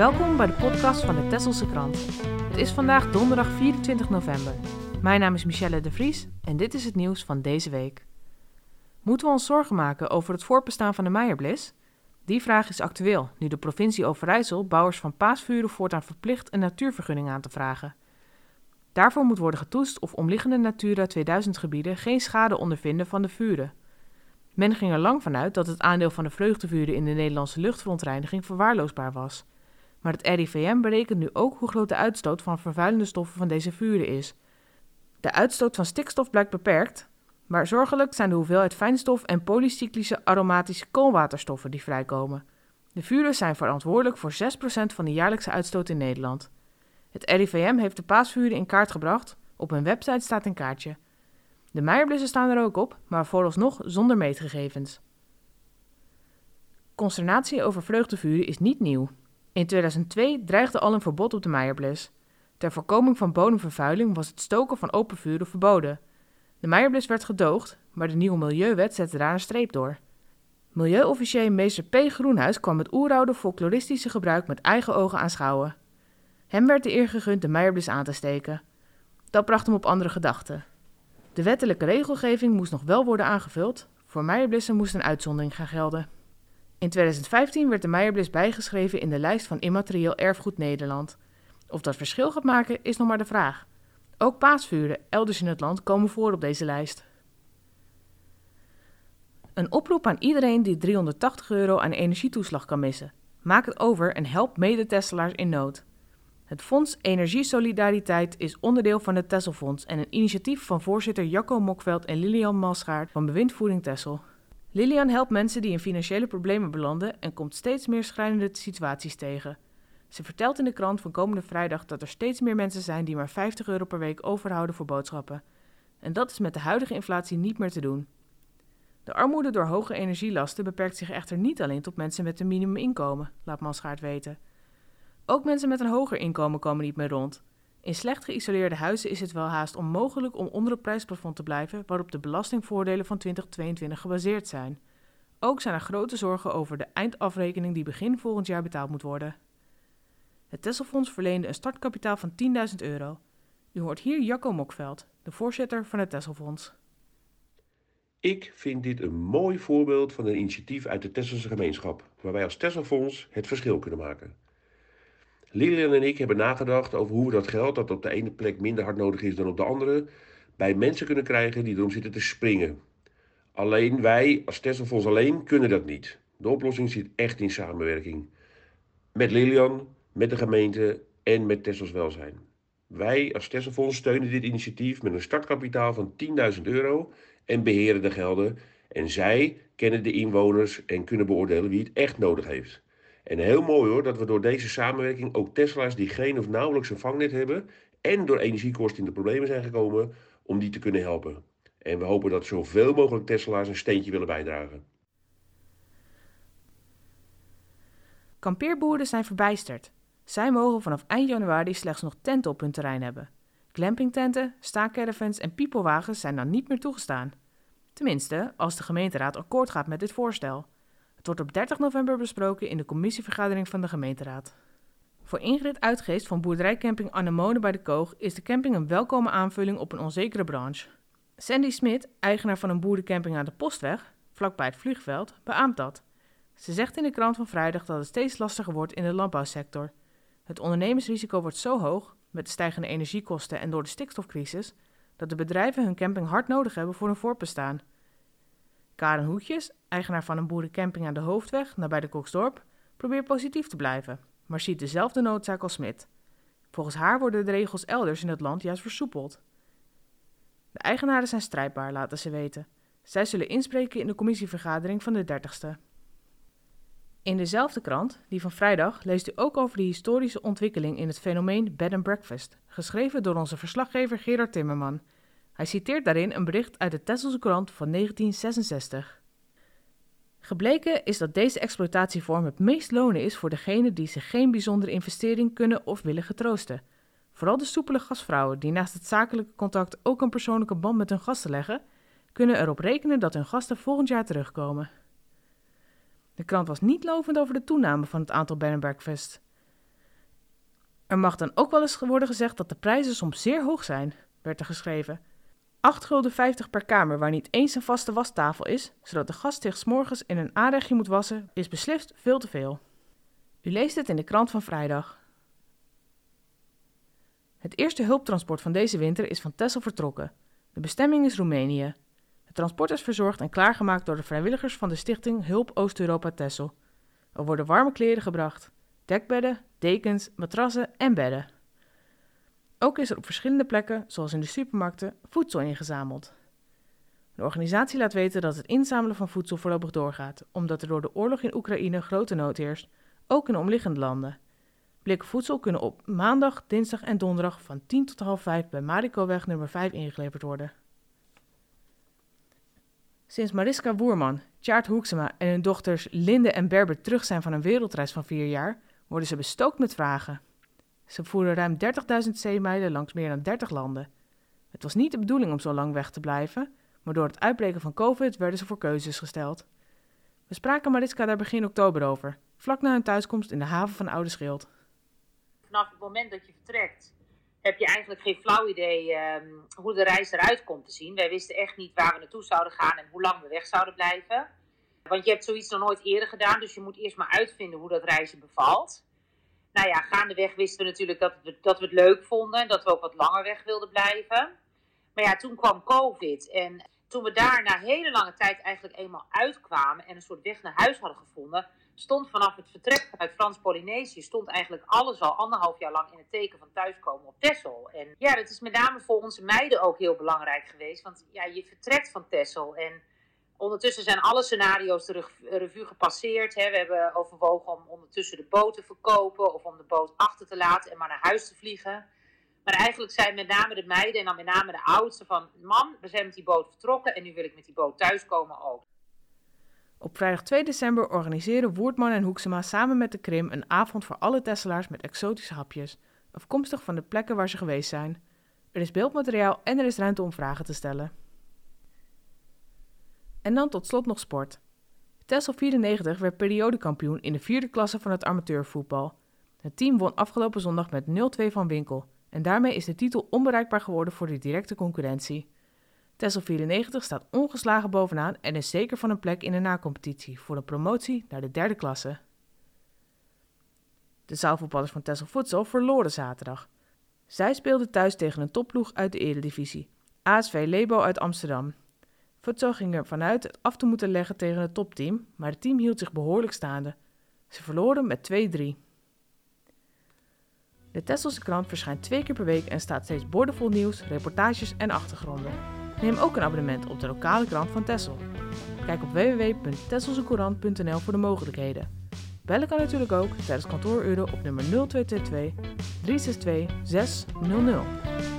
Welkom bij de podcast van de Tesselse Krant. Het is vandaag donderdag 24 november. Mijn naam is Michelle de Vries en dit is het nieuws van deze week. Moeten we ons zorgen maken over het voortbestaan van de Meijerblis? Die vraag is actueel nu de provincie Overijssel bouwers van paasvuren voortaan verplicht een natuurvergunning aan te vragen. Daarvoor moet worden getoetst of omliggende Natura 2000 gebieden geen schade ondervinden van de vuren. Men ging er lang vanuit dat het aandeel van de vreugdevuren in de Nederlandse luchtverontreiniging verwaarloosbaar was. Maar het RIVM berekent nu ook hoe groot de uitstoot van vervuilende stoffen van deze vuren is. De uitstoot van stikstof blijkt beperkt, maar zorgelijk zijn de hoeveelheid fijnstof en polycyclische aromatische koolwaterstoffen die vrijkomen. De vuren zijn verantwoordelijk voor 6% van de jaarlijkse uitstoot in Nederland. Het RIVM heeft de paasvuren in kaart gebracht. Op hun website staat een kaartje. De Meijerblussen staan er ook op, maar vooralsnog zonder meetgegevens. Consternatie over vreugdevuren is niet nieuw. In 2002 dreigde al een verbod op de Meijerbles. Ter voorkoming van bodemvervuiling was het stoken van open vuren verboden. De Meijerbles werd gedoogd, maar de nieuwe Milieuwet zette daar een streep door. Milieuofficier meester P. Groenhuis kwam het oeroude folkloristische gebruik met eigen ogen aanschouwen. Hem werd de eer gegund de Meijerblis aan te steken. Dat bracht hem op andere gedachten. De wettelijke regelgeving moest nog wel worden aangevuld. Voor Meijerblissen moest een uitzondering gaan gelden. In 2015 werd de Meijerblis bijgeschreven in de lijst van immaterieel erfgoed Nederland. Of dat verschil gaat maken is nog maar de vraag. Ook paasvuren elders in het land komen voor op deze lijst. Een oproep aan iedereen die 380 euro aan energietoeslag kan missen. Maak het over en help mede-Tesselaars in nood. Het Fonds Energiesolidariteit is onderdeel van het Tesselfonds en een initiatief van voorzitter Jacco Mokveld en Lilian Malschaert van Bewindvoering Tessel. Lilian helpt mensen die in financiële problemen belanden en komt steeds meer schrijnende situaties tegen. Ze vertelt in de krant van komende vrijdag dat er steeds meer mensen zijn die maar 50 euro per week overhouden voor boodschappen. En dat is met de huidige inflatie niet meer te doen. De armoede door hoge energielasten beperkt zich echter niet alleen tot mensen met een minimuminkomen, laat Malschaert weten. Ook mensen met een hoger inkomen komen niet meer rond. In slecht geïsoleerde huizen is het wel haast onmogelijk om onder het prijsplafond te blijven waarop de belastingvoordelen van 2022 gebaseerd zijn. Ook zijn er grote zorgen over de eindafrekening die begin volgend jaar betaald moet worden. Het Tesselfonds verleende een startkapitaal van 10.000 euro. U hoort hier Jacco Mokveld, de voorzitter van het Tesselfonds. Ik vind dit een mooi voorbeeld van een initiatief uit de Tesselse gemeenschap, waar wij als Tesselfonds het verschil kunnen maken. Lilian en ik hebben nagedacht over hoe we dat geld, dat op de ene plek minder hard nodig is dan op de andere, bij mensen kunnen krijgen die erom zitten te springen. Alleen wij als Tesselfonds alleen kunnen dat niet. De oplossing zit echt in samenwerking. Met Lilian, met de gemeente en met Tessels Welzijn. Wij als Tesselfonds steunen dit initiatief met een startkapitaal van 10.000 euro en beheren de gelden. En zij kennen de inwoners en kunnen beoordelen wie het echt nodig heeft. En heel mooi hoor, dat we door deze samenwerking ook Tesla's die geen of nauwelijks een vangnet hebben en door energiekosten in de problemen zijn gekomen, om die te kunnen helpen. En we hopen dat zoveel mogelijk Tesla's een steentje willen bijdragen. Kampeerboeren zijn verbijsterd. Zij mogen vanaf eind januari slechts nog tenten op hun terrein hebben. Glampingtenten, staakcaravans en piepelwagens zijn dan niet meer toegestaan. Tenminste, als de gemeenteraad akkoord gaat met dit voorstel. Wordt op 30 november besproken in de commissievergadering van de gemeenteraad. Voor Ingrid Uitgeest van boerderijcamping Anemone bij de Koog is de camping een welkome aanvulling op een onzekere branche. Sandy Smit, eigenaar van een boerencamping aan de Postweg, vlakbij het vliegveld, beaamt dat. Ze zegt in de krant van vrijdag dat het steeds lastiger wordt in de landbouwsector. Het ondernemersrisico wordt zo hoog, met de stijgende energiekosten en door de stikstofcrisis, dat de bedrijven hun camping hard nodig hebben voor hun voortbestaan. Karen Hoetjes, eigenaar van een boerencamping aan de Hoofdweg, nabij de Koksdorp, probeert positief te blijven, maar ziet dezelfde noodzaak als Smit. Volgens haar worden de regels elders in het land juist versoepeld. De eigenaren zijn strijdbaar, laten ze weten. Zij zullen inspreken in de commissievergadering van de 30ste. In dezelfde krant, die van vrijdag, leest u ook over de historische ontwikkeling in het fenomeen bed and breakfast, geschreven door onze verslaggever Gerard Timmerman. Hij citeert daarin een bericht uit de Tesselse krant van 1966. Gebleken is dat deze exploitatievorm het meest lonen is voor degenen die zich geen bijzondere investering kunnen of willen getroosten. Vooral de soepele gastvrouwen die naast het zakelijke contact ook een persoonlijke band met hun gasten leggen, kunnen erop rekenen dat hun gasten volgend jaar terugkomen. De krant was niet lovend over de toename van het aantal breakfast. Er mag dan ook wel eens worden gezegd dat de prijzen soms zeer hoog zijn, werd er geschreven. 8 gulden 50 per kamer waar niet eens een vaste wastafel is, zodat de gast zich morgens in een aanrechtje moet wassen, is beslist veel te veel. U leest het in de krant van vrijdag. Het eerste hulptransport van deze winter is van Texel vertrokken. De bestemming is Roemenië. Het transport is verzorgd en klaargemaakt door de vrijwilligers van de stichting Hulp Oost-Europa Texel. Er worden warme kleren gebracht, dekbedden, dekens, matrassen en bedden. Ook is er op verschillende plekken, zoals in de supermarkten, voedsel ingezameld. De organisatie laat weten dat het inzamelen van voedsel voorlopig doorgaat, omdat er door de oorlog in Oekraïne grote nood heerst, ook in omliggende landen. Blikken voedsel kunnen op maandag, dinsdag en donderdag van 10 tot half 5 bij Marikoweg nummer 5 ingeleverd worden. Sinds Mariska Woerman, Tjaart Hoeksema en hun dochters Linde en Berber terug zijn van een wereldreis van vier jaar, worden ze bestookt met vragen. Ze voeren ruim 30.000 zeemijlen langs meer dan 30 landen. Het was niet de bedoeling om zo lang weg te blijven, maar door het uitbreken van COVID werden ze voor keuzes gesteld. We spraken Mariska daar begin oktober over, vlak na hun thuiskomst in de haven van Oude Schild. Vanaf het moment dat je vertrekt, heb je eigenlijk geen flauw idee ehm, hoe de reis eruit komt te zien. Wij wisten echt niet waar we naartoe zouden gaan en hoe lang we weg zouden blijven. Want je hebt zoiets nog nooit eerder gedaan, dus je moet eerst maar uitvinden hoe dat reisje bevalt. Nou ja, gaandeweg wisten we natuurlijk dat we, dat we het leuk vonden en dat we ook wat langer weg wilden blijven. Maar ja, toen kwam COVID en toen we daar na hele lange tijd eigenlijk eenmaal uitkwamen en een soort weg naar huis hadden gevonden, stond vanaf het vertrek uit Frans-Polynesië, stond eigenlijk alles al anderhalf jaar lang in het teken van thuiskomen op Texel. En ja, dat is met name voor onze meiden ook heel belangrijk geweest, want ja, je vertrekt van Texel en ondertussen zijn alle scenario's de revue gepasseerd. Hè. We hebben overwogen om ondertussen de boot te verkopen of om de boot achter te laten en maar naar huis te vliegen. Maar eigenlijk zijn met name de meiden en dan met name de oudsten van... Mam, we zijn met die boot vertrokken en nu wil ik met die boot thuiskomen ook. Op vrijdag 2 december organiseren Woertman en Hoeksema samen met de Krim een avond voor alle Tesselaars met exotische hapjes, afkomstig van de plekken waar ze geweest zijn. Er is beeldmateriaal en er is ruimte om vragen te stellen. En dan tot slot nog sport. Tessel 94 werd periodekampioen in de vierde klasse van het amateurvoetbal. Het team won afgelopen zondag met 0-2 van Winkel en daarmee is de titel onbereikbaar geworden voor de directe concurrentie. Tessel 94 staat ongeslagen bovenaan en is zeker van een plek in de nacompetitie voor een promotie naar de derde klasse. De zaalvoetballers van Tessel Futsal verloren zaterdag. Zij speelden thuis tegen een topploeg uit de eredivisie, ASV Lebo uit Amsterdam. Futsal ging er vanuit het af te moeten leggen tegen het topteam, maar het team hield zich behoorlijk staande. Ze verloren met 2-3. De Tesselse krant verschijnt twee keer per week en staat steeds boordevol nieuws, reportages en achtergronden. Neem ook een abonnement op de lokale krant van Tessel. Kijk op www.tesselsecourant.nl voor de mogelijkheden. Bellen kan natuurlijk ook tijdens kantooruren op nummer 0222 362 600.